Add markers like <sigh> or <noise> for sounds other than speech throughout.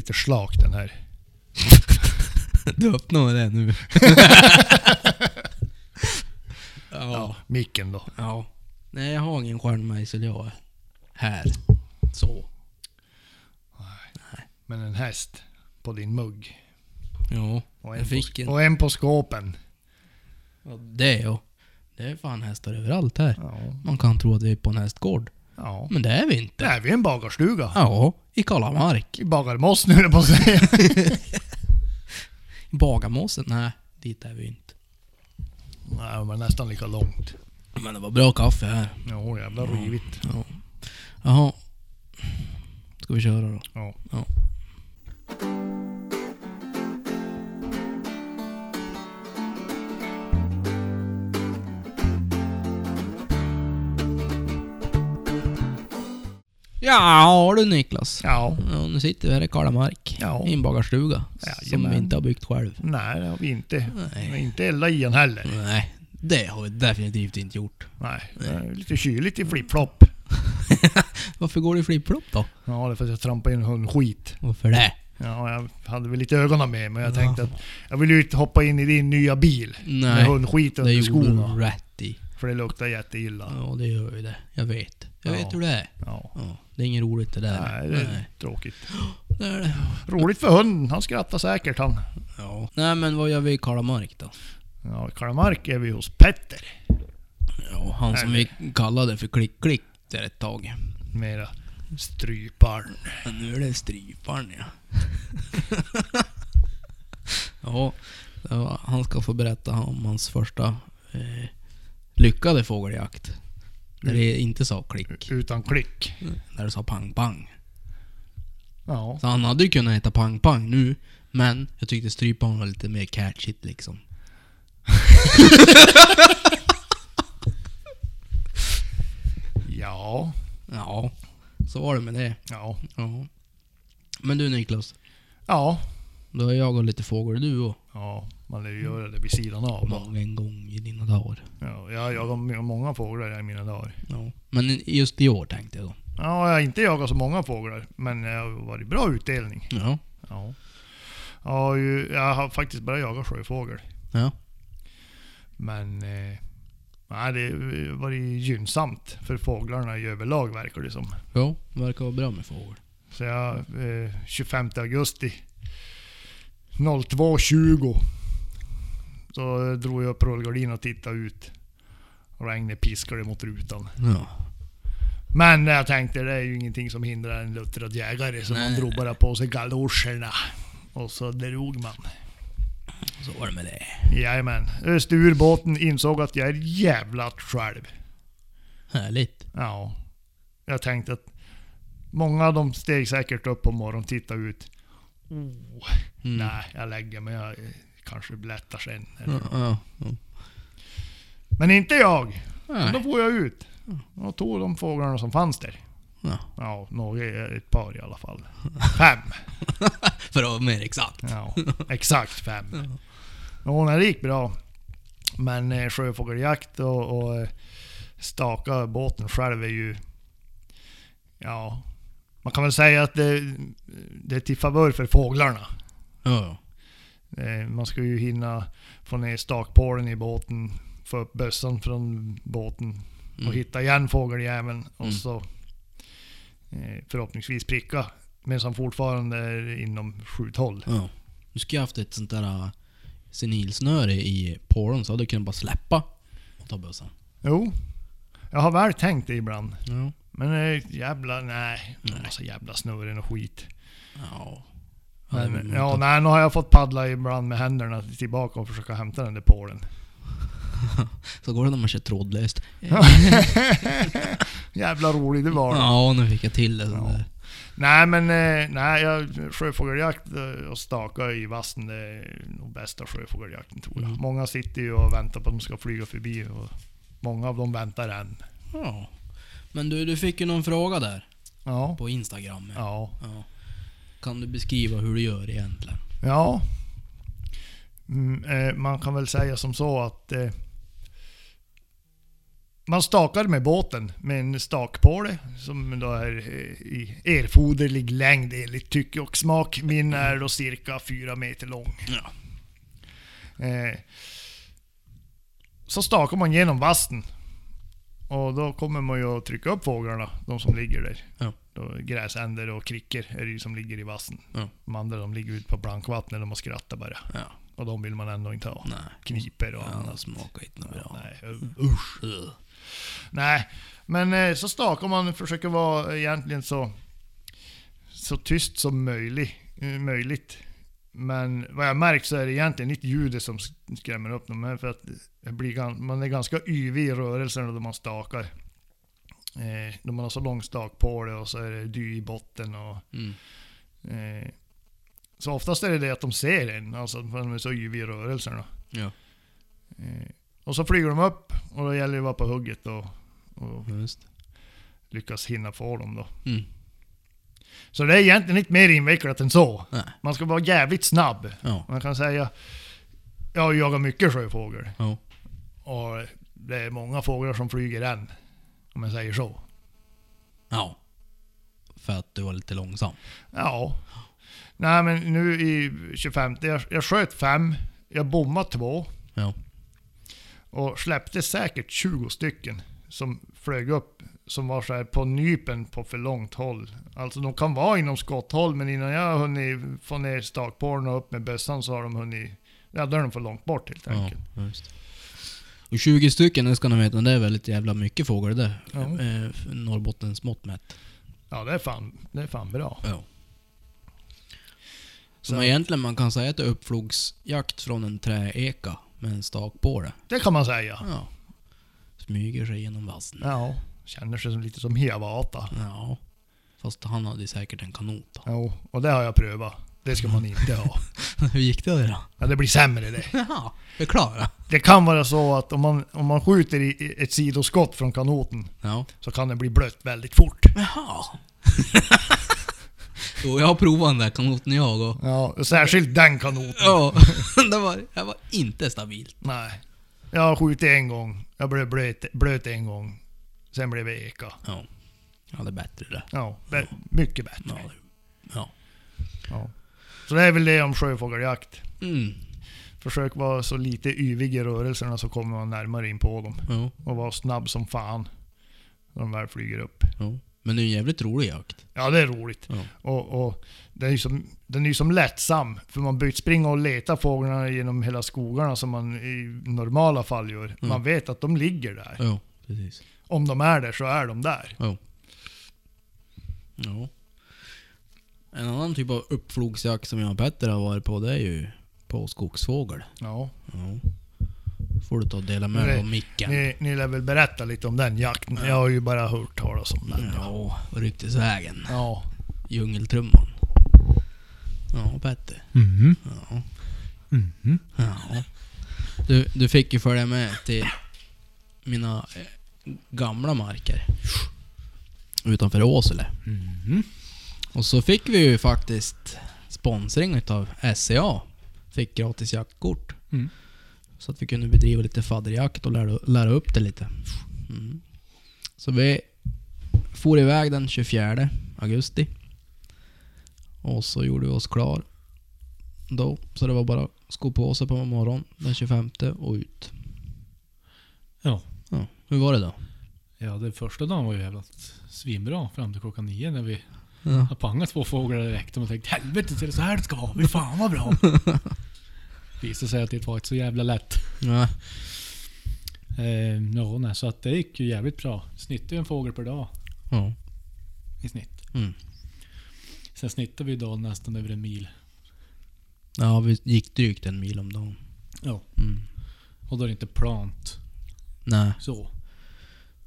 Lite slak den här. <laughs> Du öppnar det nu. <laughs> Ja, ja. micken då. ja. Nej, jag har ingen stjärnmejsel jag är här. Så. Men en häst på din mugg. Ja, Och en, jag fick på, en. och en på skåpen. Ja, det ja. Det är fan hästar överallt här. Ja. Man kan tro att vi är på en hästgård. ja. Men det är vi Det inte. är vi en bagarstuga. Ja, i Kalamark. I Bagarmoss nu höll jag på att säga. <laughs> Bagarmossen? Nej, dit är vi inte. Nej, var nästan lika långt. Men det var bra kaffe här. Ja, jävla rivigt. Ja. Jaha. Ska vi köra då? Ja. Ja. Ja du Niklas. Ja. Ja, nu sitter vi här i Kalamark. Ja. I en bagarstuga. Som Jajamän. vi inte har byggt själv. Nej, det har vi inte. Vi Nej. inte eldat i den heller. Nej, det har vi definitivt inte gjort. Nej, det är lite kyligt i flip-flop. <laughs> Varför går det i flip-flop då? Ja, det är för att jag trampade in hundskit. Varför det? Ja, jag hade väl lite ögonen med men jag Ja. tänkte att jag vill ju inte hoppa in i din nya bil med Nej, hundskit det under gjorde skorna. du rätt i. För det luktar jätteilla. Ja, det gör ju det. Jag vet. Jag Ja. vet hur det är. Ja. Det är inget roligt det där. Nej, det är Nej, tråkigt. det är det. Roligt för hunden. Han skrattar säkert han. Ja. Nej, men vad gör vi i Kalamark då? Ja, i Kalamark är vi hos Petter. Ja, han som vi kallade för Klick-Klick där ett tag. Mera stryparn. Men nu är det stryparen ja. <laughs> ja, var- han ska få berätta om hans första eh, lyckade fågeljakt. Där det inte sa klick, Utan klick. där det sa pang pang. Ja. Så han hade ju kunnat heta pang pang nu, men jag tyckte stryparen var lite mer catchigt liksom. <laughs> Ja. Ja, så var det med det. Ja. Ja. Men du Niklas, Ja. Du har jagat lite fågel du och Ja. Man lär ju göra det vid sidan av. då. många en gång i dina dagar. Ja, jag jagar m- många fåglar i mina dagar. Ja. Men just i år tänkte jag då. Ja, jag har inte jagat så många fåglar. Men det har varit bra utdelning. Ja. Ja. Ja, jag har faktiskt börjat jaga sjöfågel. Ja. Men eh, nej, det har varit gynnsamt för fåglarna i överlag verkar det som. Ja, verkar vara bra med fågel. Så jag, eh, 25 augusti 02.20 så drog jag upp rullgardinen och tittade ut. Regnet piskade mot rutan. Ja. Men jag tänkte det är ju ingenting som hindrar en luttrad jägare så Nej, man drog bara på sig galoscherna. Och så drog man. Så var det med det. Jajamän. Öste ur båten, insåg att jag är jävlat själv. Härligt. Ja. Jag tänkte att många av dem steg säkert upp på morgonen och tittade ut. Oh, Mm. Nej, jag lägger mig. Jag kanske blättar sen. Ja, ja, ja. Men inte jag. Då får jag ut. Och tog de fåglarna som fanns där. Ja. Ja, några, ett par i alla fall. Fem. <laughs> För att vara mer exakt. Ja, exakt fem. Ja, nej, det gick bra. Men eh, sjöfågeljakt och, och eh, staka båten själv är ju... Ja, man kan väl säga att det, det är till favör för fåglarna. Ja, Eh, man ska ju hinna få ner stakpålen i båten, få upp bössan från båten och Mm. hitta igen fågeljäveln och Mm. så eh, förhoppningsvis pricka. Men som fortfarande är inom skjuthåll. ja. Du skulle haft ett sånt där äh, senilsnöre i pålen så hade du kunnat bara släppa och ta bössan. Jo, jag har väl tänkt det ibland. Ja. Men eh, jävla, nej. Nej. Massa jävla snurren och skit. Ja. Men, men- ja, nej, nu har jag fått paddla ibland med händerna tillbaka och försöka hämta den där pålen. <laughs> Så går det när man kör trådlöst. <laughs> jävla rolig det var. Ja, nu fick jag till det. Ja. Ja. Där. Nej men, eh, nej, jag, sjöfågeljakt eh, och staka i vassen det är nog bästa sjöfågeljakten tror jag. Mm. Många sitter ju och väntar på att de ska flyga förbi och många av dem väntar än. Ja. Men du, du fick ju någon fråga där Ja. på Instagram. Ja. Ja. Kan du beskriva hur du gör egentligen? Ja. Mm, eh, man kan väl säga som så att eh, man stakar med båten med en stakpåle som då är eh, i erforderlig längd enligt tycke och smak. Min är då cirka fyra meter lång. Ja. Eh, så stakar man genom vassen. Och då kommer man ju att trycka upp fåglarna, de som ligger där. Ja. Då, gräsänder och krickor är det ju som ligger i vassen. Ja. De andra de ligger ute på blankvattnet och skrattar bara. Ja. Och de vill man ändå inte ha. Nej. Kniper och Ja, annat. smakar inte bra. Nej, usch. Nej, men eh, så stakar man försöker vara egentligen så, så tyst som möjligt, eh, möjligt. Men vad jag märkt så är det egentligen inte ljudet som sk- skrämmer upp dem. För att blir, man är ganska yvig i rörelserna då man stakar. Eh, då man har så lång stak på det och så är det dy i botten. Och, Mm. eh, så oftast är det det att de ser en, alltså för de är så yviga i rörelserna. Ja, Eh, och så flyger de upp och då gäller det att vara på hugget och, och lyckas hinna få dem då. mm. Så det är egentligen inte mer invecklat än så. Nej. Man ska vara jävligt snabb. Ja. Man kan säga, jag har jagat mycket sjöfågel. Ja. Och det är många fåglar som flyger än. Om jag säger så. Ja. För att du var lite långsam. Ja. Nej men nu i 25, jag, jag sköt fem, jag bommade två. Ja. Och släppte säkert 20 stycken som flög upp. Som var så här på nypen på för långt håll. Alltså de kan vara inom skotthåll men innan jag har hunnit få ner stakpålen och upp med bössan så har de hunnit... Ja, då är de för långt bort helt Ja, enkelt. just. Och 20 stycken, det ska ni veta, det är väldigt jävla mycket fågel det. Ja. Eh, Norrbottens mått mätt. Ja, det är fan, det är fan bra. Ja. Så- Så egentligen man kan säga att det är uppflogsjakt från en träeka med en stak på det. Det kan man säga. Ja. Smyger sig genom vassen. Ja. Känner sig som, lite som Hiawatha. Ja. Fast han hade säkert en kanot då. Jo, och det har jag prövat. Det ska man inte ha. <laughs> Hur gick det då? Ja, det blir sämre det. <laughs> Jaha, förklara. Det kan vara så att om man, om man skjuter i i ett sidoskott från kanoten Ja. så kan det bli blött väldigt fort. Jaha. <laughs> jo, jag har provat den där kanoten jag och... Ja, och särskilt den kanoten. Ja, det var, det var inte stabilt. Nej. Jag har skjutit en gång. Jag blev blöt, blöt en gång. Sen blev det eka. Ja. Ja, det är bättre det. Ja, bä- mycket bättre. Ja. det- Ja. Ja. Så det är väl det om sjöfågeljakt. Mm. Försök vara så lite yvig i rörelserna så kommer man närmare in på dem. Ja. Och vara snabb som fan. När de väl flyger upp. ja. Men det är en jävligt rolig jakt. Ja, det är roligt. Ja. Och, och den är ju som, den är ju som lättsam. För man behöver inte springa och leta fåglarna genom hela skogarna som man i normala fall gör. Man vet att de ligger där. Ja, precis. Om de är där så är de där. Ja. Ja. En annan typ av uppflogsjakt som jag och Petter har varit på, det är ju på skogsfågel. Ja. Ja. Får du ta och dela med dig av micken. Ni, ni lär väl berätta lite om den jakten. Jag har ju bara hört talas om den. Ja, ryktesvägen. Ja. Djungeltrumman. Ja, Petter. Mhm. Ja. Mhm. ja. Du, du fick ju följa med till mina eh, gamla marker. Utanför Åsele. Mhm. Och så fick vi ju faktiskt sponsring utav SCA. Fick gratis jaktkort. Mm. Så att vi kunde bedriva lite fadderjakt och lära, lära upp det lite. Mm. Så vi for iväg den 24 augusti. Och så gjorde vi oss klar. Då, så det var bara att sko på sig på morgonen den 25 och ut. Ja. Hur var det då? Ja, den första dagen var ju jävligt svinbra fram till klockan nio när vi Ja, har pangat två fåglar direkt och man tänkte helvete är det så här det ska vara. Fy fan vad bra. <laughs> Visade sig att det var inte så jävla lätt. ja, Eh, ja, nej, så att det gick ju jävligt bra. Snittade ju en fågel per dag ja. i snitt. Mm. Sen snittade vi idag nästan över en mil. ja vi gick drygt en mil om dagen. Ja. Mm. Och då är det inte plant Nej, så.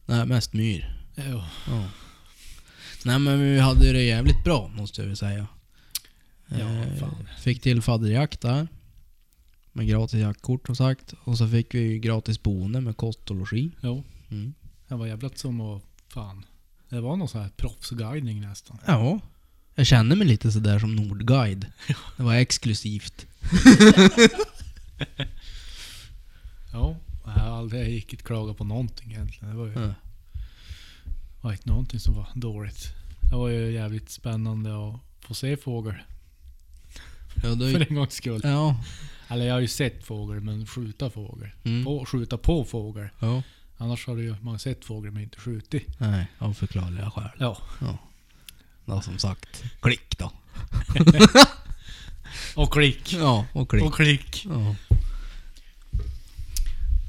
Nej, mest myr. Ja. Ja. Nej men vi hade det jävligt bra måste jag väl säga. Ja, Eh, fan. Fick till fadderjakt där. Med gratis jaktkort som sagt. Och så fick vi gratis boende med kost och logi. Jo. Mm. Det var jävligt som att fan. Det var någon sån här proffsguidning nästan. Ja. Jag kände mig lite sådär som Nordguide. <laughs> Det var exklusivt. <laughs> Ja. <laughs> Jag har aldrig, jag gick inte klaga på någonting egentligen. Det var ju Ja. var inte någonting som var dåligt. Det var ju jävligt spännande att få se fågel. Ja, du, För en gångs skull. ja. Eller jag har ju sett fågel, men skjuta fågel. Mm. På, skjuta på fågel. Ja. Annars har ju man sett fågel men inte skjutit. Nej, av förklarliga skäl. Ja. Ja. Ja, som sagt. Klick då. <laughs> Och klick. Ja, och klick. Och klick. Ja.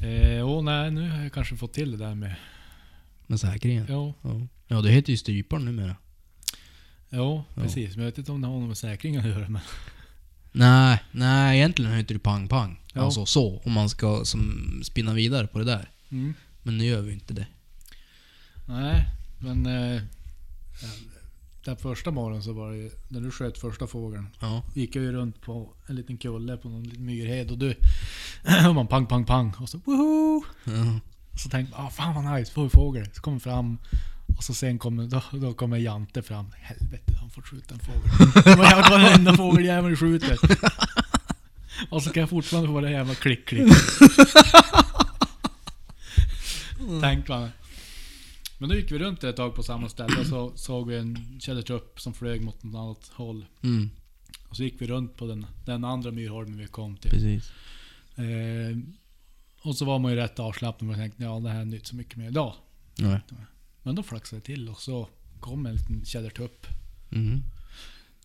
Eh, åh nej, nu har jag kanske fått till det där med... Med säkringen. Jo, Ja. ja, det heter ju stryparen numera. Ja. precis. Men jag vet inte om det har något med säkringen att göra. Men Nej, nej egentligen heter det pang-pang. Ja. Alltså så, om man ska som, spinna vidare på det där. mm. Men nu gör vi inte det. Nej, men... Eh, den första morgonen så var det ju, när du sköt första fågeln. Ja. Gick jag ju runt på en liten kulle på någon liten myrhed och du... <clears throat> och man pang, pang, pang. Och så woho! ja. Så tänkte jag, ah, fan vad nice, får vi fågel. Så kommer fram. Och så sen kommer, då, då kommer Jante fram. Helvete, han får skjuta en fågel. Det var jävla varenda fågeljävel skjuter. Och så kan jag fortfarande få det jävla klick, klick. <laughs> Tänkte man. Men då gick vi runt ett tag på samma ställe och så såg vi en tjädertupp som flög mot något annat håll. Mm, Och så gick vi runt på den, den andra myrholmen vi kom till. precis. Eh, och så var man ju rätt avslappnad och tänkte ja det här är inte så mycket mer idag. Nej. Men då flaxade det till och så kom en liten tjädertupp Mm.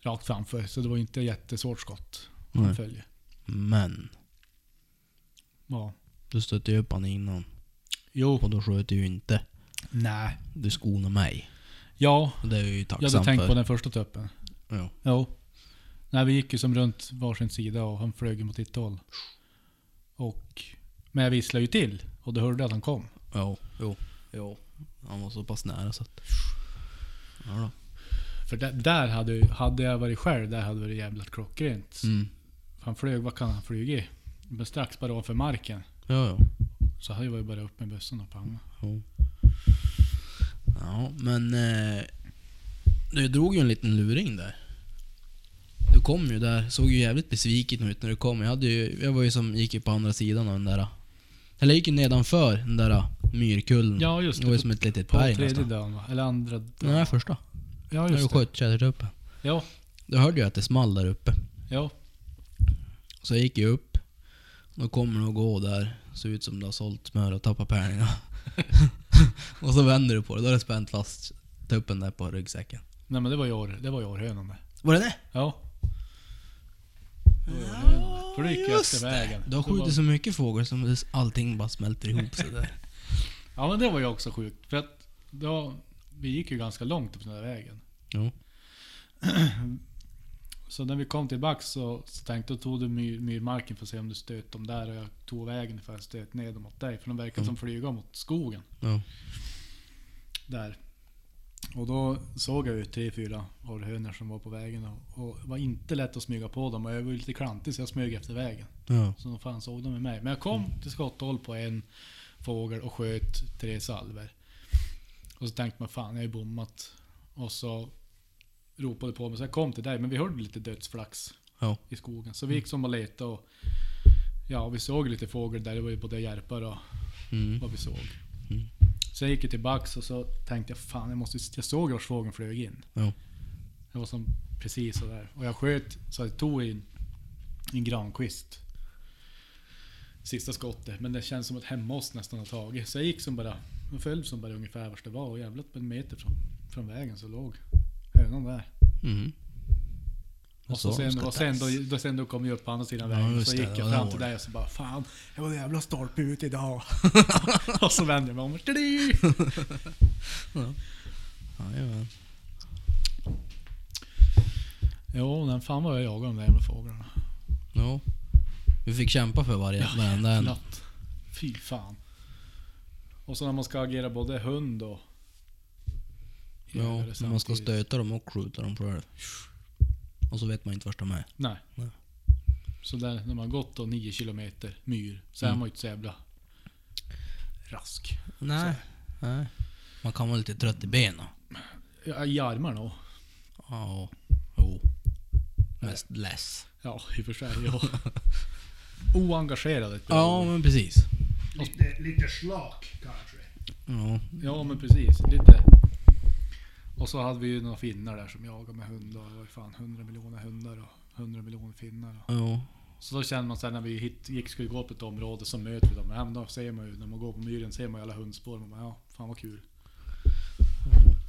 rakt framför. Så det var inte jättesvårt skott. Nej. Han följer. Men, Ja. du stötte ju upp han innan. Jo. Och då sköt du ju inte. Nej. Du skonade mig. Ja. Och det är jag ju Jag tacksam hade tänkt för. på den första tuppen. Ja. Jo. Nej, vi gick ju som runt varsin sida och han flög mot ditt håll. Och... Men jag visslade ju till. Och du hörde att han kom. Jo, jo, jo. Han var så pass nära så att... Ja då. För där, där hade, hade jag varit själv, där hade det varit jävligt klockrent. Mm. Han flög, vad kan han flugit? Men strax bara ovanför marken. Ja, ja. Så hade jag ju bara upp med bössan och panga. Jo. Ja, men... Eh, du drog ju en liten luring där. Du kom ju där, såg ju jävligt besviken ut när du kom. Jag, hade ju, jag var ju som, gick ju på andra sidan av den där... Eller jag gick ju nedanför den där myrkullen. Ja, just det var ju det. som ett litet På berg tredje nästan. dagen va? Eller andra dagen? Nej, första. Ja, När du just det. sköt tjädertuppen. Ja, Då hörde jag att det small där uppe. ja. Så jag gick ju upp. Då kommer du att gå där. Ser ut som du har sålt smör och tappat pärlingar. <laughs> <laughs> och så vänder du på det. Då har du spänt fast tuppen där på ryggsäcken. Nej men det var ju år, det var ju århönan det. Var det det? Ja. Det århönan. För då gick jag just efter det. vägen. Du har Det var- skjutit så mycket fågel som det- allting bara smälter ihop sig där. <laughs> Ja men det var ju också sjukt. För att då, vi gick ju ganska långt upp den där vägen. Jo. <clears throat> Så när vi kom tillbaks så, så tänkte jag, tog du myr, myrmarken för att se om du stöt dem där och jag tog vägen för att stöt ner dem mot dig. För de verkar Mm. som flyga mot skogen. Ja. Där. Och då såg jag ju tre, fyra orrhönor som var på vägen och, och det var inte lätt att smyga på dem och jag var ju lite klantig så jag smög efter vägen. Ja. Så de fan såg de med mig. Men jag kom till skotthåll på en fågel och sköt tre salver. Och så tänkte man fan jag har ju bommat. Och så ropade på mig så jag kom till dig men vi hörde lite dödsflax Ja. i skogen. Så vi gick som och letade och ja, vi såg lite fågel där. Det var ju både järpar och Mm. vad vi såg. Mm. Så jag gick ju tillbaks och så tänkte jag fan jag måste... Jag såg vars fågeln flög in. Ja. Det var som precis sådär. Och jag sköt så jag tog in en grankvist. Sista skottet. Men det känns som att hemma oss nästan har tagit. Så jag gick som bara... Jag följde som bara ungefär vart det var. Och jävlar på en meter från, från vägen så låg hönan där. Mm. Och så sen, och sen, då, då, sen då kom jag upp på andra sidan Ja, vägen. så gick ja, jag fram till dig och så bara Fan, jag var jävla stolpe ut idag. <laughs> <laughs> och så vände jag mig om. Tidi! <laughs> Jajamän. Jo, men fan vad jag jagade de där jävla fåglarna. Ja. Vi fick kämpa för varje, varenda en. Natt. Fy fan. Och så när man ska agera både hund och... Ja, men man ska stöta dem och skjuta dem själv. Och så vet man inte vart de är. Nej. Nej. Så där, när man har gått då 9 kilometer myr, så är Mm. man ju inte så jävla rask. Nej. Nej. Man kan vara lite trött i benen. Ja, I armarna och, Ja. Jo. Mest less. Ja, i och för sig. Ja. Oengagerad. ett bra Ja, men precis. Lite, lite slak kanske. Ja. Ja men precis, lite. Och så hade vi ju några finnar där som jagade med hundar. Det var ju fan 100 miljoner hundar och 100 miljoner finnar. Och. Ja. Så då känner man sen när vi hit, gick skulle gå på ett område så möter vi dem. Men då ser man ju, när man går på myren ser man ju alla hundspår. Man bara, ja, fan vad kul.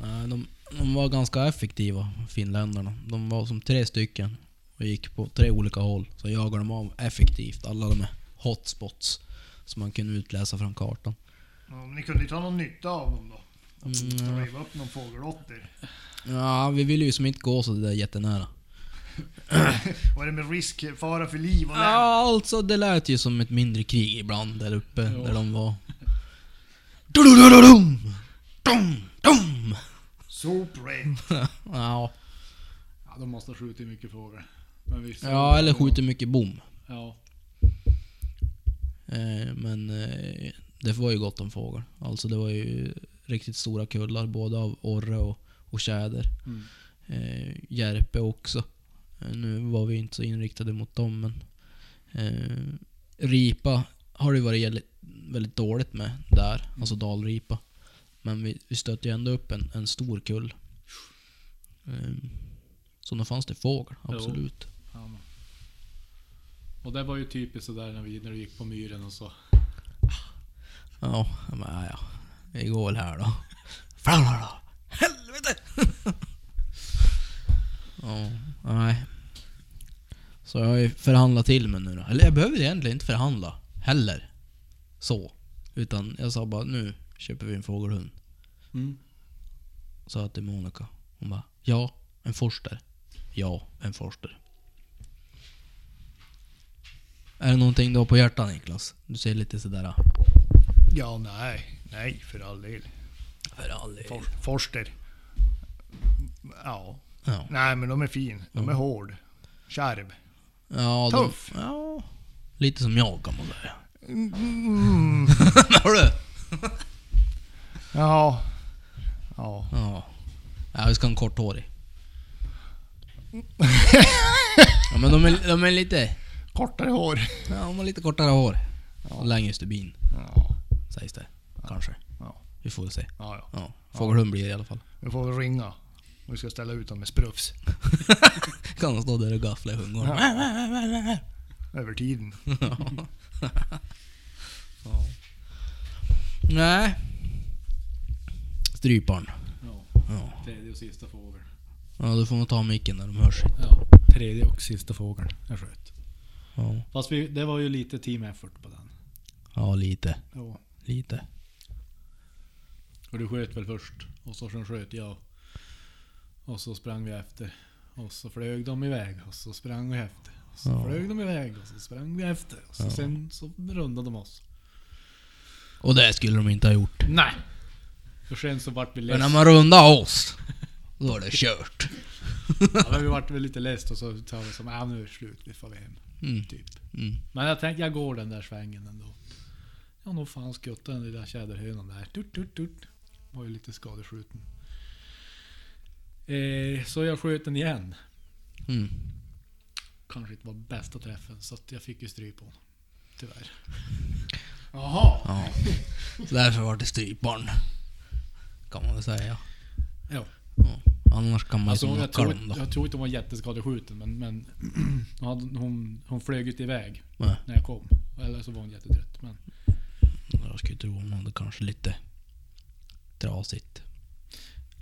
Nej, de, de var ganska effektiva, finländarna. De var som tre stycken och gick på tre olika håll. Så jagade de av effektivt alla de här hotspots som man kunde utläsa från kartan. Ja, men ni kunde ju ta någon nytta av dem då? Mm, Riva upp någon fågelåtter. Ja, vi ville ju som inte gå så där jättenära. <laughs> Var det med risk, fara för liv och lem? Ja, alltså det lät ju som ett mindre krig ibland där uppe, Ja. där de var. Dum, dum, dum. Soprent. <laughs> Ja, Ja, de måste ha skjutit mycket fåglar. Men vi ja, eller skjuter mycket bom. Ja. Eh, men eh, det var ju gott om fågel. Alltså det var ju riktigt stora kullar, både av orre och, och tjäder. Mm. Eh, järpe också. Eh, nu var vi inte så inriktade mot dem, men... Eh, ripa har det varit väldigt, dåligt med där, alltså dalripa. Men vi, vi stötte ju ändå upp en, en stor kull. Eh, så då fanns det fågel, absolut. Ja. Och det var ju typiskt sådär när vi när du gick på myren och så. Ja, men ja, ja. Vi går väl här då. Fram då! Helvete! <laughs> ja, nej. Så jag har ju förhandlat till mig nu då. Eller jag behöver egentligen inte förhandla. Heller. Så. Utan jag sa bara nu köper vi en fågelhund. Mm. Sa jag till Monica. Hon bara ja, en forster. Ja, en forster. Är det någonting du har på hjärtat Niklas? Du ser lite sådär... Ja, nej. Nej, för all del. För all del. For, forster. Ja. Ja. Nej, men de är fin. De är hård. Kärv. Ja, de, Tuff. ja, lite som jag kan man säga. Mm. <laughs> Har du? Ja. Ja. Ja. Ja, vi ska ha en korthårig. ja, men de är, de är lite... Kortare hår. Ja, de har lite kortare hår. Och längre stubin, Ja. sägs det. Kanske. Ja. Vi får väl se. Ja, ja. Ja, fågelhund blir det i alla fall. Vi får väl ringa. Vi ska ställa ut dem med sprufs. <laughs> Kan de stå där och gaffla i hundgården. Över tiden. <laughs> Ja. Nej. Stryparen. Ja. Ja. Tredje och sista fågeln. ja, du får nog ta micken när de hörs. Ja. Tredje och sista fågeln jag sköt. Ja, Fast vi, det var ju lite team effort på den. ja lite. Ja. Lite. Och du sköt väl först? Och så sen sköt jag. Och så sprang vi efter. Och så flög de iväg. Och så sprang vi efter. Och så Ja. flög de iväg. Och så sprang vi efter. Och så Ja. sen så rundade de oss. Och det skulle de inte ha gjort. Nej! Och sen så vart vi Men när less. man rundar oss, då är det kört. <laughs> Ja, men vi vart väl lite less och så sa vi som äh, nu är det slut, vi får hem. Mm. Typ. Mm. Men jag tänkte jag går den där svängen ändå. Ja nog fan skutta den lilla tjäderhönan där. Tut, tut, tut. Var ju lite skadeskjuten. Eh, så jag sköt den igen. Mm. Kanske inte var bästa träffen så att jag fick ju stryk på honom. Tyvärr. <laughs> Jaha. Ja. Så därför var det strypbarn. Kan man väl säga. Ja. Ja. Annars kan man ju Alltså, som jag, tror, då. jag tror inte hon var jätteskadeskjuten men, men <clears throat> hon, hon, hon flög inte iväg Nej. när jag kom. Eller så var hon jättetrött. Men Jag skulle tro hon hade kanske lite trasigt.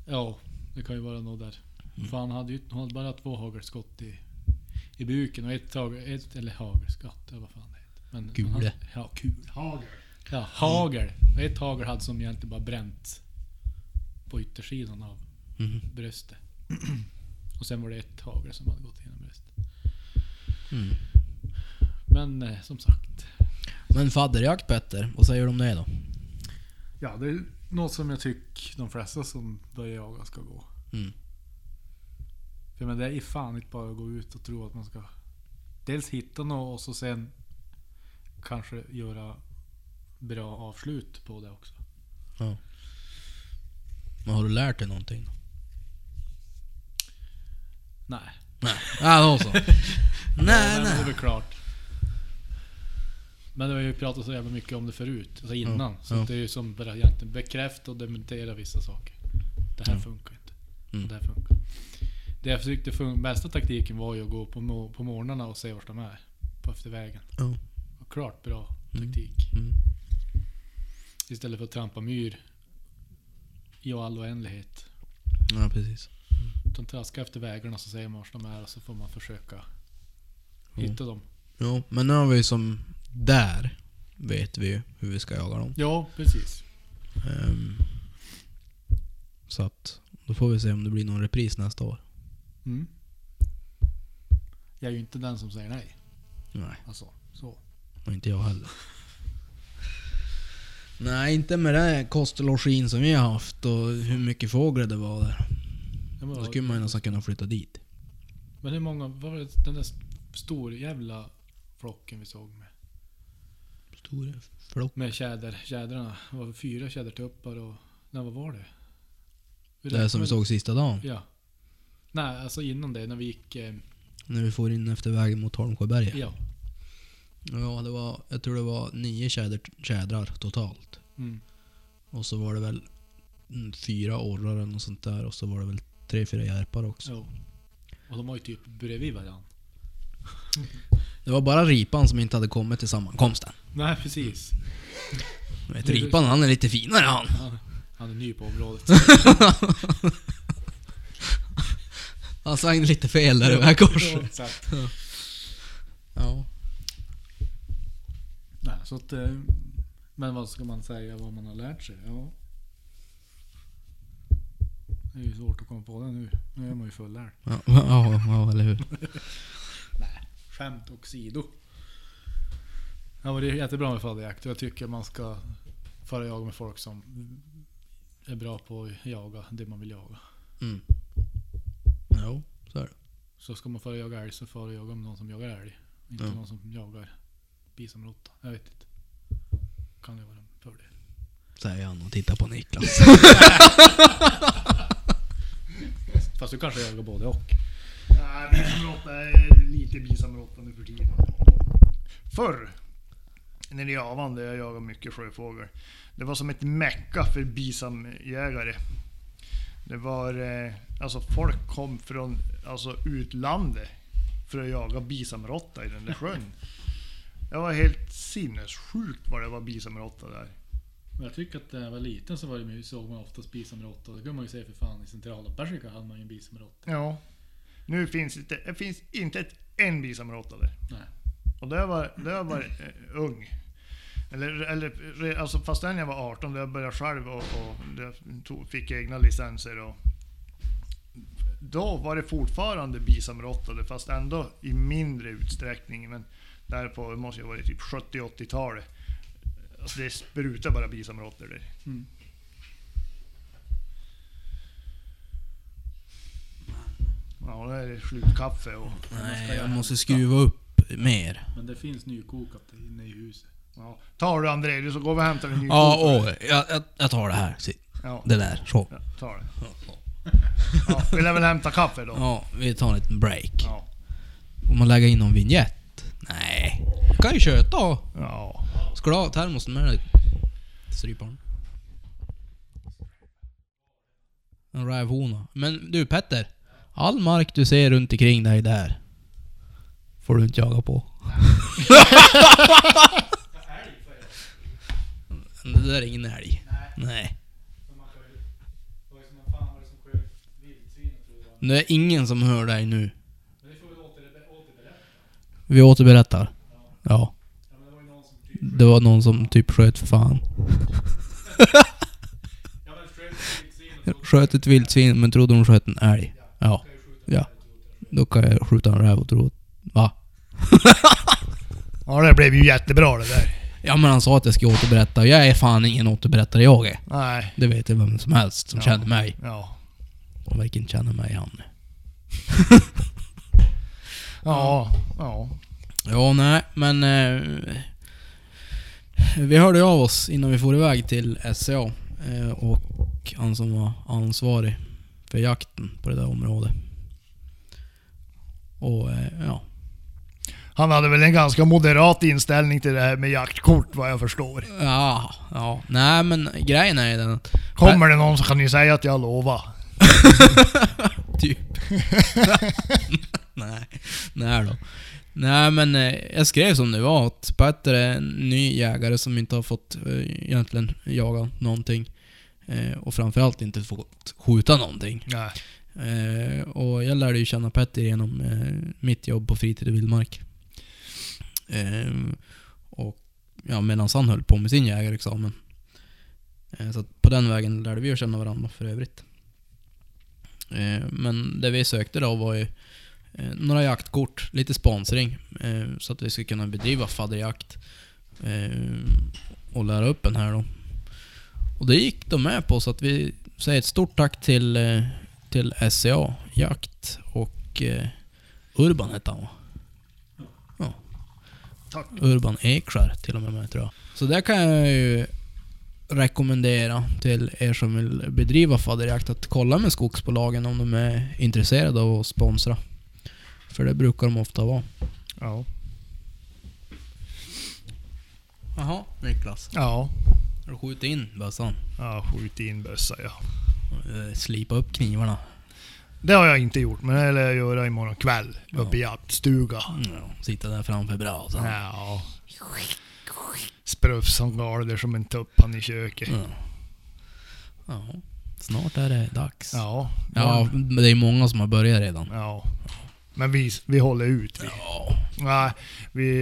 ja, det kan ju vara något där. Mm. För han hade ju hon hade bara två hagelskott i, i buken och ett, hagel, ett eller hagelskott, eller vad fan det heter. Men Kule. Han, ja, kul. Hagel. Ja, hagel. Och ett hagel hade som egentligen bara bränt på yttersidan av Mm. bröstet. Och sen var det ett hagel som hade gått igenom bröstet. Mm. Men eh, som sagt. Men fadderjakt Petter, vad säger du om det då? Ja, det är något som jag tycker de flesta som börjar jaga ska gå. Mm. För men det är fan inte bara att gå ut och tro att man ska dels hitta något och så sen kanske göra bra avslut på det också. Ja. Men har du lärt dig någonting? Nej. Nej. Ja, då så. <laughs> Nej, men Det är nej. väl klart. Men det har ju pratat så jävla mycket om det förut, alltså innan. så ja. det är ju som bara egentligen bekräfta och dementera vissa saker. Det här Ja. funkar inte. Mm. Det här funkar. Det jag försökte fun- bästa taktiken var ju att gå på, mo- på morgnarna och se vart de är. På efter vägen. Ja. Och klart bra Mm. taktik. Mm. Istället för att trampa myr i all oändlighet. Ja, precis. Utan traska efter vägarna så ser man vart de är och så får man försöka Ja. hitta dem. Jo, men nu har vi som... Där vet vi hur vi ska jaga dem. Ja, precis. Ehm, så att då får vi se om det blir någon repris nästa år. Mm. Jag är ju inte den som säger nej. Nej, Alltså, så. och inte jag heller. Nej, inte med den här kost och login som vi har haft och hur mycket fåglar det var där. Ja, men Då skulle man ju nästan kunna flytta dit. Men hur många, vad var det, den där stor jävla flocken vi såg med? Stora flock. Med tjäder, tjädrarna. Det var fyra tjädertuppar och... Nej, vad var det? Vi Det här som vi såg sista dagen. Ja. Nej, alltså innan det, när vi gick... Eh, När vi får in efter vägen mot Holmsjöberget. ja. Ja, det var, jag tror det var nio tjäder, tjädrar totalt. Mm. Och så var det väl fyra orrar eller något sånt där. Och så var det väl tre, fyra järpar också. ja. Och de var ju typ bredvid varandra. Det var bara ripan som inte hade kommit till sammankomsten. Nej, precis. Du vet, ripan han är lite finare han. Han, han är ny på området. <laughs> Han svängde lite fel där i vägkorset. Ja, exakt. Ja. Nej, så att... eh, Men vad ska man säga vad man har lärt sig? Ja. Det är ju svårt att komma på det nu. Nu är man ju fullärd. Ja, <laughs> ja, ja, eller hur. <laughs> Skämt åsido. Ja, men det är jättebra med fadderjakt och jag tycker man ska fara jaga med folk som är bra på att jaga det man vill jaga. Mm. Jo, så är det. Så ska man fara jaga älg så fara jaga med någon som jagar älg. Inte Ja. någon som jagar bisamråtta. Jag vet inte. Kan det vara en fördel. Säger han och tittar på Niklas. <laughs> Fast du kanske jagar både och. Nej, bisamråtta är lite bisamråtta nu för tiden. Förr, när jag var där jag jagade mycket sjöfågel. Det var som ett mecka för bisamjägare. Det var, eh, alltså folk kom från alltså, utlandet för att jaga bisamråtta i den där sjön. Det var helt sinnessjukt vad det var bisamråtta där. Men jag tycker att när jag var liten så var det, såg man oftast bisamråtta. Det kunde man ju se för fan i centrala Persika hade man ju en bisamråtta. Ja. Nu finns det, det finns inte ett en bisamråtta där. Nej. Och det var, det var eh, ung. Eller, eller alltså fastän jag var 18, då jag började själv och, och tog, fick egna licenser. Och, då var det fortfarande bisamråttade, fast ändå i mindre utsträckning. Men därpå, måste ha varit typ 70-80-talet. Alltså det sprutar bara bisamråttor där. Mm. Ja, det är slutkaffe och... Nej, jag måste skruva upp mer. Men det finns nykokat inne i huset. Ja. Tar du André, så går vi och hämtar en ny Ja, åh, jag, jag, jag tar det här. Ja, Det där, så. ja, ta det. Ja, vill jag väl hämta kaffe då? Ja, vi tar en liten break. Ja. Får man lägga in någon vignett? Nej. Jag kan ju köta. Ja. Ska du ha termosen med dig? Stryparen. En rävhona. Men du Petter. All mark du ser runt omkring dig där. Får du inte jaga på. <laughs> det där är ingen älg. Nej. Det är ingen som hör dig nu. Vi återberättar. Ja. Det var någon som typ sköt för fan. <laughs> Sköt ett vildsvin men trodde de sköt en älg. Ja. Ja. Då kan jag skjuta en räv och tro att... Va? <laughs> Ja, det blev ju jättebra det där. Ja men han sa att jag skulle återberätta och jag är fan ingen återberättare jag är. Nej. Det vet jag vem som helst som Ja. känner mig. Ja. Och vilken känner mig han. <laughs> Ja. Ja. Ja, nej, men... Eh, vi hörde av oss innan vi får iväg till SCA. Eh, och han som var ansvarig för jakten på det där området. Och eh, ja. Han hade väl en ganska moderat inställning till det här med jaktkort vad jag förstår. Ja, ja. Nej men grejen är ju den att... Kommer det någon så kan ni säga att jag lovar. <laughs> Typ. <laughs> nej, nej då. Nej men eh, jag skrev som det var att Petter är en ny jägare som inte har fått eh, egentligen jaga någonting. Och framförallt inte fått skjuta någonting. Nej. Eh, och jag lärde ju känna Petter genom eh, mitt jobb på Fritid och Vildmark. Eh, och ja, medan han höll på med sin jägarexamen. Eh, så att på den vägen lärde vi ju känna varandra för övrigt. Eh, men det vi sökte då var ju eh, några jaktkort, lite sponsring. Eh, så att vi skulle kunna bedriva fadderjakt. Eh, och lära upp en här då. Och det gick de med på så att vi säger ett stort tack till, eh, till SCA Jakt och eh, Urban hette han va? Ja. Tack. Urban Ekskär till och med, med tror jag. Så det kan jag ju rekommendera till er som vill bedriva fadderjakt att kolla med skogsbolagen om de är intresserade av att sponsra. För det brukar de ofta vara. Ja. Jaha, Niklas. Ja. Har du skjutit in bössan? Ja, skjut in bössa ja. Eh, Slipa upp knivarna. Det har jag inte gjort, men det lär jag göra imorgon kväll. Ja. Uppe i jaktstuga. Ja, sitta där framför brasan. Ja. Sprufs som galder som en tuppan i köket. Ja. ja. Snart är det dags. Ja. Ja, men det är många som har börjat redan. Ja. Men vi, vi håller ut vi. Ja. Nej, vi,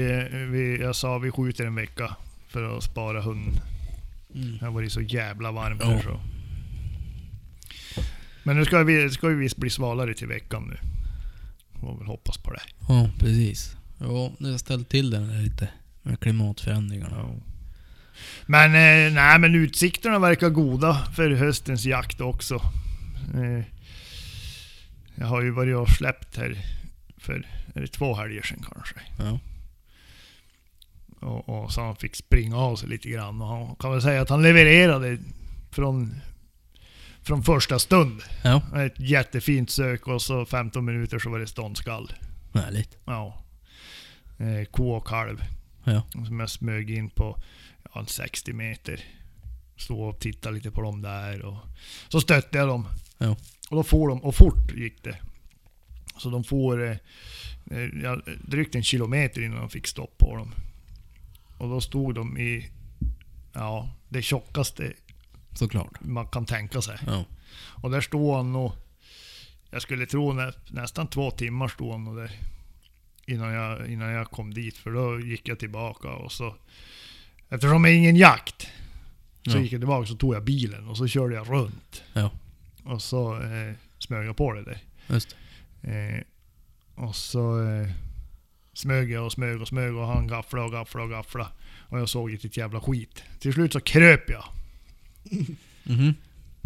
vi, jag sa vi skjuter en vecka för att spara hunden. Mm. Det har varit så jävla varmt Ja. här så. Men nu ska vi, ska vi bli svalare till veckan nu. Får väl hoppas på det. Ja, precis. Ja, det har ställt till där lite med klimatförändringarna. Ja. Men, eh, nej, men utsikterna verkar goda för höstens jakt också. Eh, jag har ju varit och släppt här för är det två helger sedan kanske. Ja. Och, och så han fick springa av sig lite grann. Och han kan väl säga att han levererade från, från första stund. Ja, Ett jättefint sök och så 15 minuter så var det ståndskall. härligt. Ja. Eh, ko och kalv. Ja. Som jag smög in på ja, en 60 meter. Stod och tittade lite på dem där och så stötte jag dem. Ja. Och då får de, och fort gick det. Så de får eh, eh, ja, drygt en kilometer innan de fick stopp på dem. Och då stod de i ja, det tjockaste Såklart. man kan tänka sig. Ja. Och där stod han nog, jag skulle tro nä, nästan två timmar stod han nog där. Innan jag, innan jag kom dit, för då gick jag tillbaka och så... Eftersom det är ingen jakt, så Ja. gick jag tillbaka så tog jag bilen och så körde jag runt. Ja. Och så eh, smög jag på det där. Just Eh, och så eh, smög jag och smög och smög och han gafflade och gafflade och gafflade. Och jag såg inte ett jävla skit. Till slut så kröp jag. Mhm.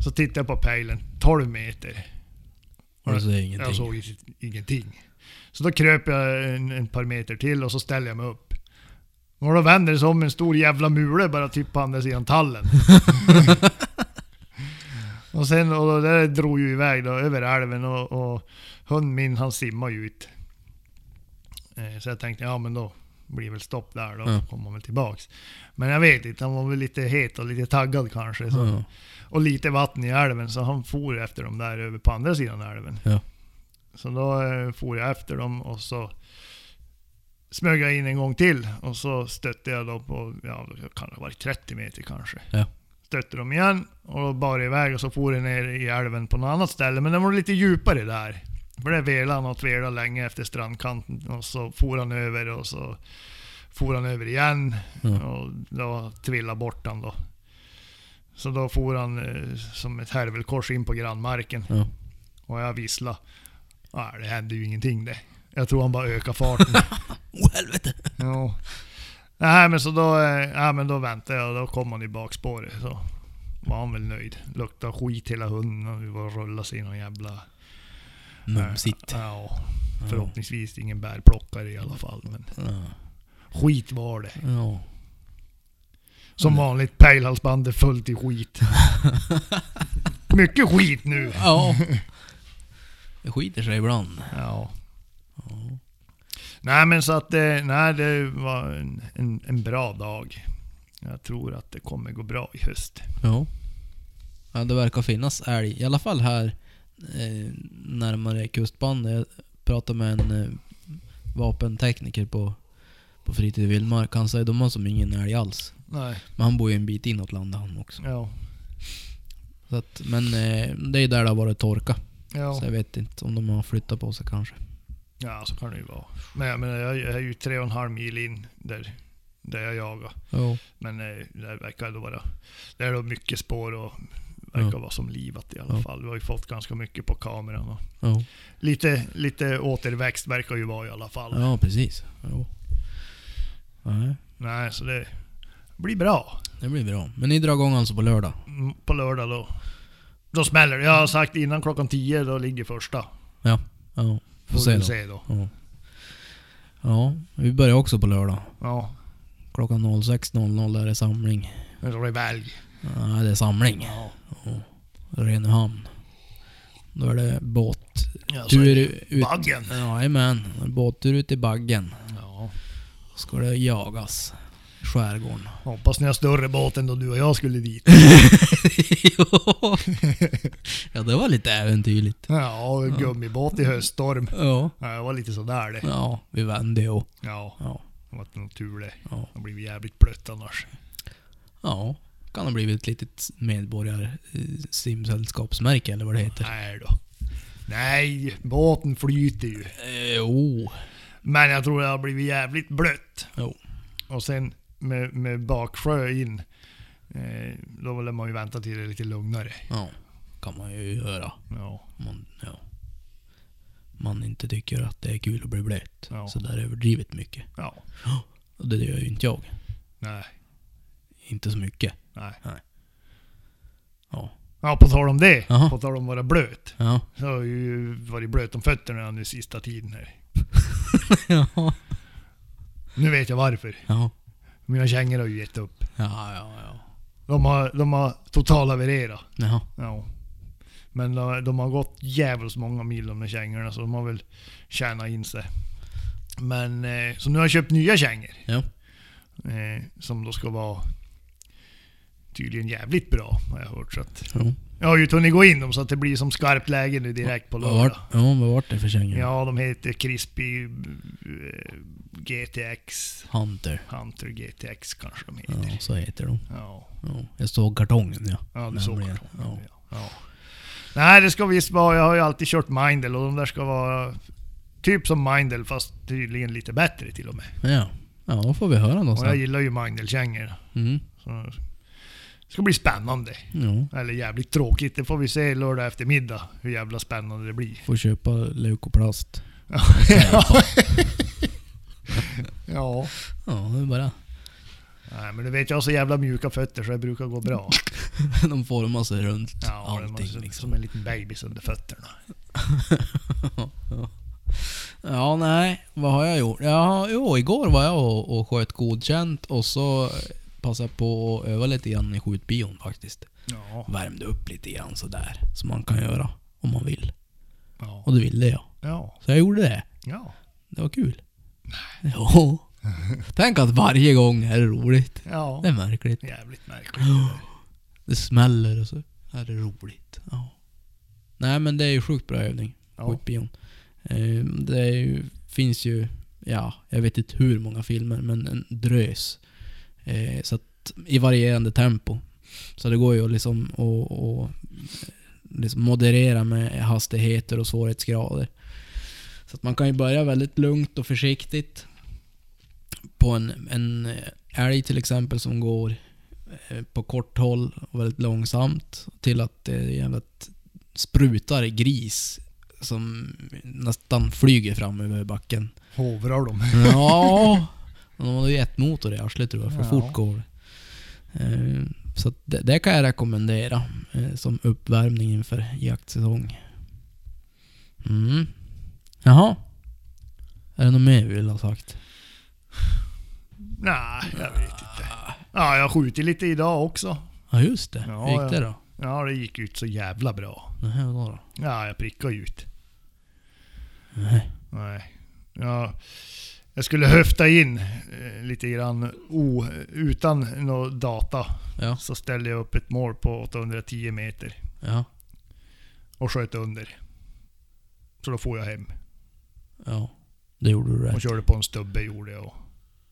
Så tittade jag på pejlen, 12 meter. Och du säger ingenting. Jag såg ingenting. Så då kröp jag en, en par meter till och så ställde jag mig upp. Och då vänder det sig om en stor jävla mule bara typ på andra sidan tallen. <laughs> och sen, och det där drog ju iväg då över älven och, och hunden min han simmar ju ut. Eh, Så jag tänkte, ja men då blir väl stopp där då, Ja. kommer han väl tillbaks. Men jag vet inte, han var väl lite het och lite taggad kanske. Så. Ja. Och lite vatten i älven, så han for efter dem där över på andra sidan älven. Ja. Så då eh, for jag efter dem och så smög jag in en gång till och så stötte jag då på, ja det kan ha varit 30 meter kanske. Ja. Stötte dem igen och bar iväg och så for jag ner i älven på något annat ställe. Men den var lite djupare där. Velade han och velade länge efter strandkanten och så for han över och så for han över igen. Ja. Och då trillade bort han då. Så då for han eh, som ett härvelkors in på grannmarken. Ja. Och jag visslade. Nej, det hände ju ingenting det. Jag tror han bara ökade farten. <laughs> Oh, helvete! ja. Nej men så då, eh, nej, men då väntade jag och då kom han i bakspåret. Så var han väl nöjd. Luktade skit hela hunden och vi var och rullade sig i någon jävla... Mumsigt. Ja. Förhoppningsvis ingen bärplockare i alla fall. Men Ja. skit var det. Ja. Som vanligt pejlhalsbandet fullt i skit. <laughs> Mycket skit nu. Ja. Det skiter sig ibland. Ja. Nej men så att det, nej, det var en, en, en bra dag. Jag tror att det kommer gå bra i höst. Ja. ja. Det verkar finnas älg. I alla fall här eh, närmare kustbandet. Jag pratade med en eh, vapentekniker på, på fritid i vildmark. Han säger de har som ingen älg alls. Nej, Men han bor ju en bit inåt landet han också. ja. Så att, men eh, det är där det har varit torka. Ja, Så jag vet inte om de har flyttat på sig kanske. ja så kan det ju vara. Men jag menar, jag är ju tre och en halv mil in där, där jag jagar. Ja. Men eh, det verkar ändå vara... Det är då mycket spår och verkar Ja. vara som livat i alla Ja. fall. Vi har ju fått ganska mycket på kameran. Ja, lite, lite återväxt verkar ju vara i alla fall. ja precis. Ja. Nej, Nej, så det blir bra. det blir bra. Men ni drar igång alltså på lördag? Mm, På lördag då. Då smäller det. Jag har sagt innan klockan 10, då ligger första. Ja. Får Får se då. se då. Ja. ja, vi börjar också på lördag. Ja, Klockan 06.00 är det samling. så är det. Ja, det är samling. Ja. Renhamn. Då är det båttur Ja, ut... Baggen. Jajamän. Båttur ut i baggen. Ja. Ska det jagas. i Skärgården. Hoppas ni har större båt än då du och jag skulle dit. <laughs> ja, det var lite äventyrligt. Ja, gummibåt i höststorm. Ja. Ja, det var lite sådär det. Ja, vi vände ju. Ja, Ja. det var någon tur det. Ja. Det blivit jävligt blött annars. Ja. Kan ha blivit ett litet medborgar eh, simsällskapsmärke eller vad det heter. Nej då. Nej, båten flyter ju. Eh, Jo. Men jag tror det har blivit jävligt blött. Jo. Och sen med, med baksjö in, eh, då vill man ju vänta till det är lite lugnare. Ja. Kan man ju göra. Ja, Man, ja. man inte tycker att det är kul att bli blöt. Ja. Så där överdrivet mycket. ja, Och det gör ju inte jag. nej, Inte så mycket. nej. Ja. Ja, på tal om det. Jaha. På tal om att vara blöt. Ja. Så har jag ju varit blöt om fötterna nu sista tiden här. <laughs> ja. Nu vet jag varför. Ja. Mina kängor har ju gett upp. Ja, ja, ja. De har, de har totalhavererat. Jaha. Ja. Men de, de har gått jävligt många mil de där kängorna så de har väl tjänat in sig. Men, eh, så nu har jag köpt nya kängor. Ja. Eh, som då ska vara tydligen jävligt bra har jag hört. Så att, Ja. jag har ju hunnit gå in dem så att det blir som skarpt läge nu direkt på lördag. vart, ja, vad vart det för kängor? Ja, de heter Crispy eh, GTX. Hunter. Hunter GTX kanske de heter. Ja, så heter de. Ja, Ja. Jag såg kartongen ja. ja du såg kartongen. ja. Ja. Ja. Nej, det ska visst vara... Jag har ju alltid kört Mindel och de där ska vara typ som Mindel fast tydligen lite bättre till och med. Ja. Ja, då får vi höra då Och jag gillar ju Mindel-kängor. Mm. Så det ska bli spännande. Ja. Eller jävligt tråkigt. Det får vi se lördag eftermiddag hur jävla spännande det blir. Får köpa leukoplast. <laughs> ja. <laughs> ja. Ja, det är bara... Nej men du vet jag har så jävla mjuka fötter så det brukar gå bra. <laughs> De formar sig runt Ja, allting måste, liksom. som en liten bebis under fötterna. Ja, nej. Vad har jag gjort? Ja, jo, igår var jag och, och sköt godkänt och så passade på att öva lite grann i skjutbion faktiskt. Ja. Värmde upp lite grann sådär. Som man kan göra om man vill. Ja. Och det ville jag. Ja. Så jag gjorde det. Ja. Det var kul. Ja. Tänk att varje gång är det roligt. Ja. Det är märkligt. Jävligt märkligt. det där. Det smäller och så är det roligt. Ja. Nej men det är ju sjukt bra övning. Ja. Skjutbion. Eh, Det ju, finns ju, ja, jag vet inte hur många filmer, men en drös. Eh, Så att, i varierande tempo. Så det går ju att liksom att, att liksom moderera med hastigheter och svårighetsgrader. Så att man kan ju börja väldigt lugnt och försiktigt. På en, en älg till exempel som går eh, på kort håll och väldigt långsamt. Till att det jävligt sprutar gris som nästan flyger fram över backen. Hovrar de. Ja, de har ju ett motor i arslet tror jag, för Ja. fort går det. Eh, Så det, det kan jag rekommendera eh, som uppvärmning inför jaktsäsong. Mm. Jaha. Är det något mer vi vill ha sagt? Nej, jag vet inte. Ja, jag skjutit lite idag också. Ja just det. Ja, Hur gick det då? Ja, det gick ut så jävla bra. Nähä, vadå då? Ja, jag prickade ut. Nej. Nej. Ja, Jag skulle höfta in eh, lite grann o, utan någon data. Ja, Så ställde jag upp ett mål på 810 meter ja, och sköt under. Så då får jag hem. ja. Det gjorde du Och rätt. körde på en stubbe gjorde jag.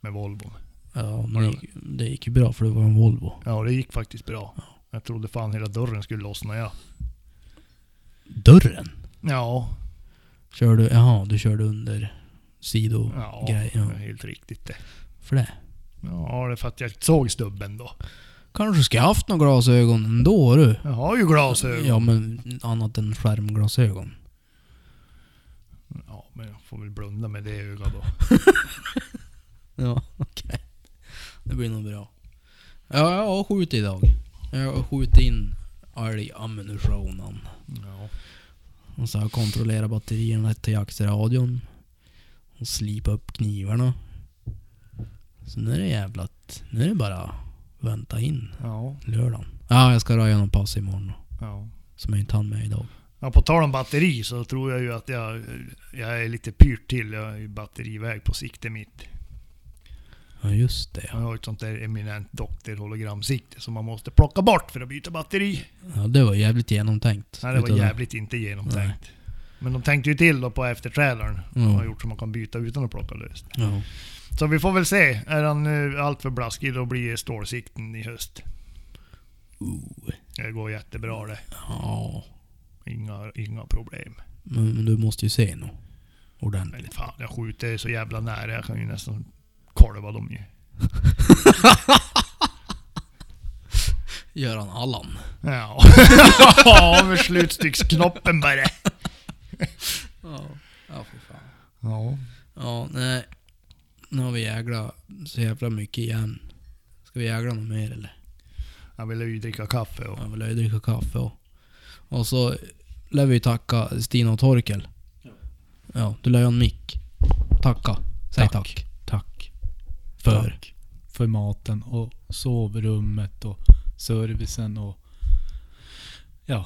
Med Volvon. Ja, men det gick, det gick ju bra för det var en Volvo. Ja, det gick faktiskt bra. Jag trodde fan hela dörren skulle lossna ja. Dörren? Ja, Körde, jaha, du körde under sido ja, Ja. helt riktigt det. För det. Ja, det är för att jag såg stubben då. Kanske ska jag haft några glasögon ändå du. Jag har ju glasögon. Ja men annat än skärmglasögon. Ja, men jag får väl blunda med det ögat då. <laughs> Ja, okej. Det blir nog bra. Ja, jag har skjutit idag. Jag har skjutit in älgammunitionen. Ja. Och så har jag kontrollerat batterierna till jaktradion. Och slipat upp knivarna. Så nu är det jävlat... Nu är det bara vänta in Ja. lördagen. Ja, jag ska röja någon pass imorgon ja. Som jag inte hann med idag. Ja, på tal om batteri så tror jag ju att jag, jag är lite pyrt till. Jag är ju batteriväg på sikte mitt. Ja, just det. Jag har ett sånt där eminent doktor hologramsikte som man måste plocka bort för att byta batteri. Ja, det var jävligt genomtänkt. Nej, det var jävligt inte genomtänkt. Men de tänkte ju till då på efterträdaren. De Mm. har gjort så man kan byta utan att plocka löst. Ja. Så vi får väl se. Är han uh, allt för blaskig då blir stålsikten i höst. Ooh. Det går jättebra det. Ja. Inga, inga problem. Men, men du måste ju se. Men Ordentligt. fan, jag skjuter så jävla nära. Jag kan ju nästan kolva dem ju. <laughs> Göran Allan. Ja, <laughs> ja med slutstycksknoppen bara. Ja. Ja, för fan. Ja. Ja, nej. Nu har vi jäglat så jävla mycket igen. Ska vi jägla något mer eller? Jag ville ju dricka kaffe och... Jag vill ju dricka kaffe och... Och så lär vi tacka Stina och Torkel. Ja. Ja, du lär ju ha en mick. Tacka. Säg tack. Tack. Tack. För? Tack för maten och sovrummet och servicen och... Ja.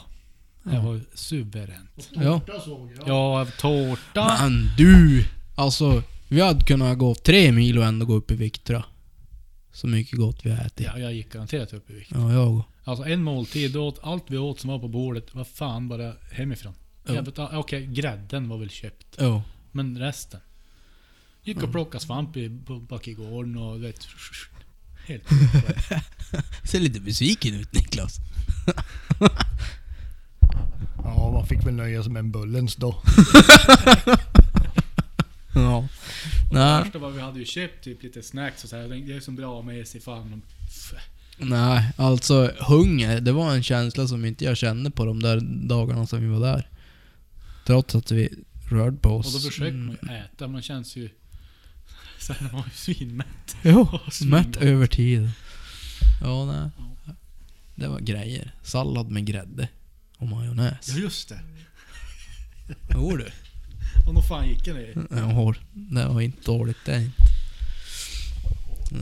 Det var suveränt. Ja. såg jag. Ja, tårta. Men du! Alltså, vi hade kunnat gå tre mil och ändå gå upp i vikt tror jag. Så mycket gott vi har ätit. Ja, jag gick garanterat upp i vikt. Ja, jag. Alltså en måltid, åt allt vi åt som var på bordet var fan bara hemifrån. Ja. Ah, Okej, grädden var väl köpt. Ja. Men resten. Gick och plockade svamp i, på bakigården och vet... <laughs> Helt <laughs> Ser lite besviken ut Niklas. <laughs> Ja, man fick väl nöja sig med en Bullens då. <laughs> Ja. Nej. värsta var vi hade ju köpt typ lite snacks och så här. Det är som bra med sig fan. Nej, alltså hunger, det var en känsla som inte jag kände på de där dagarna som vi var där. Trots att vi rörde på oss. Och då försökte man ju äta, man känns ju... <laughs> Så här, man var ju svinmätt. Jo, <laughs> mätt över tid. Ja, nej. Det var grejer. Sallad med grädde. Och majonnäs. Ja just det. Jo du. Och nog fan gick det ner. Ja, det var inte dåligt det inte.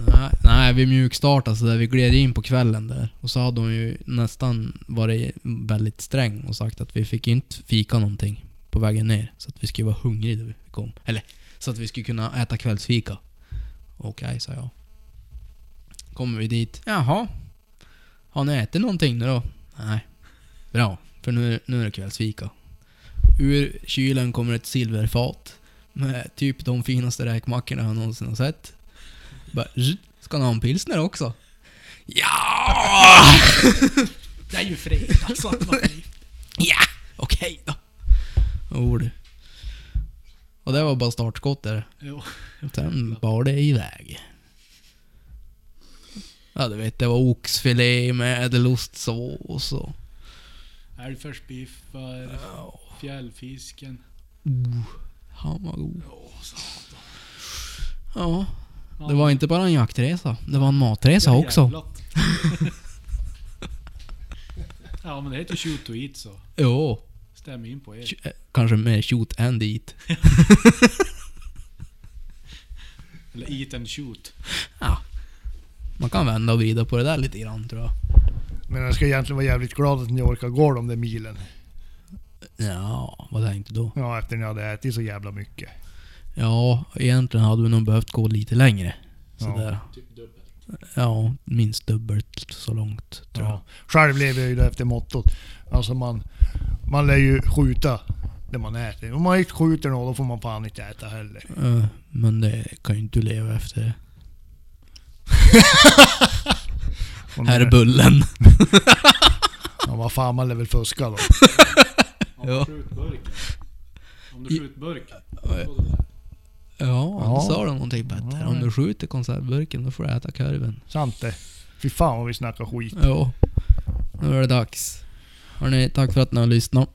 Nej, nej, vi mjukstartade så där. Vi gled in på kvällen där. Och så hade hon ju nästan varit väldigt sträng och sagt att vi fick inte fika någonting på vägen ner. Så att vi skulle vara hungriga när vi kom. Eller, så att vi skulle kunna äta kvällsfika. Okej, sa jag. Kommer vi dit. Jaha. Har ni ätit någonting nu då? Nej. Bra, för nu, nu är det kvällsfika. Ur kylen kommer ett silverfat med typ de finaste räkmackorna jag någonsin har sett. Bara, "Zzz, ska ni ha en pilsner också? Ja! Det är ju fredag så att man Ja! Okej då. Jo du. Och det var bara startskottet. Jo. Sen bar det iväg. Ja du vet, det var oxfilé med ädelustsås och... Älgfärsbiffar, fjällfisken. Uh, han var god. Ja, det var inte bara en jaktresa. Det var en matresa också. <laughs> ja men det heter shoot to eat så. Jo. Stäm in på er. Eh, Kanske mer shoot and eat. <laughs> Eller eat and shoot. Ja. Man kan vända och vrida på det där lite grann tror jag. Men jag ska egentligen vara jävligt glad att ni orkar gå de där milen. Ja, vad tänkte du då? Ja, efter ni hade ätit så jävla mycket. Ja, egentligen hade vi nog behövt gå lite längre. Ja. Sådär. Typ dubbelt. Ja, minst dubbelt så långt tror jag. Ja. Själv lever jag ju efter mottot. Alltså man, man lär ju skjuta det man äter. Om man inte skjuter något då får man fan inte äta heller. Men det kan ju inte du leva efter. <laughs> Här är bullen. <laughs> Ja, vad fan, man lär väl fuska då. Om Ja. du skjuter burken. Om du skjuter burken. Ja. Ja, sa de någonting Petter. Ja. Om du skjuter konservburken då får du äta korven. Sant det. Fy fan vad vi snackar skit. Ja, nu är det dags. Hörni, tack för att ni har lyssnat.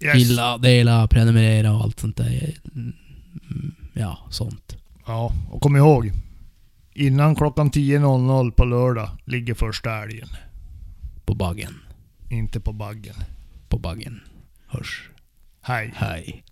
Yes. Gilla, dela, prenumerera och allt sånt där. Mm, Ja, sånt. Ja, och kom ihåg. Innan klockan 10.00 på lördag ligger första älgen. På baggen. Inte på baggen. På baggen. Hörs. Hej. Hej.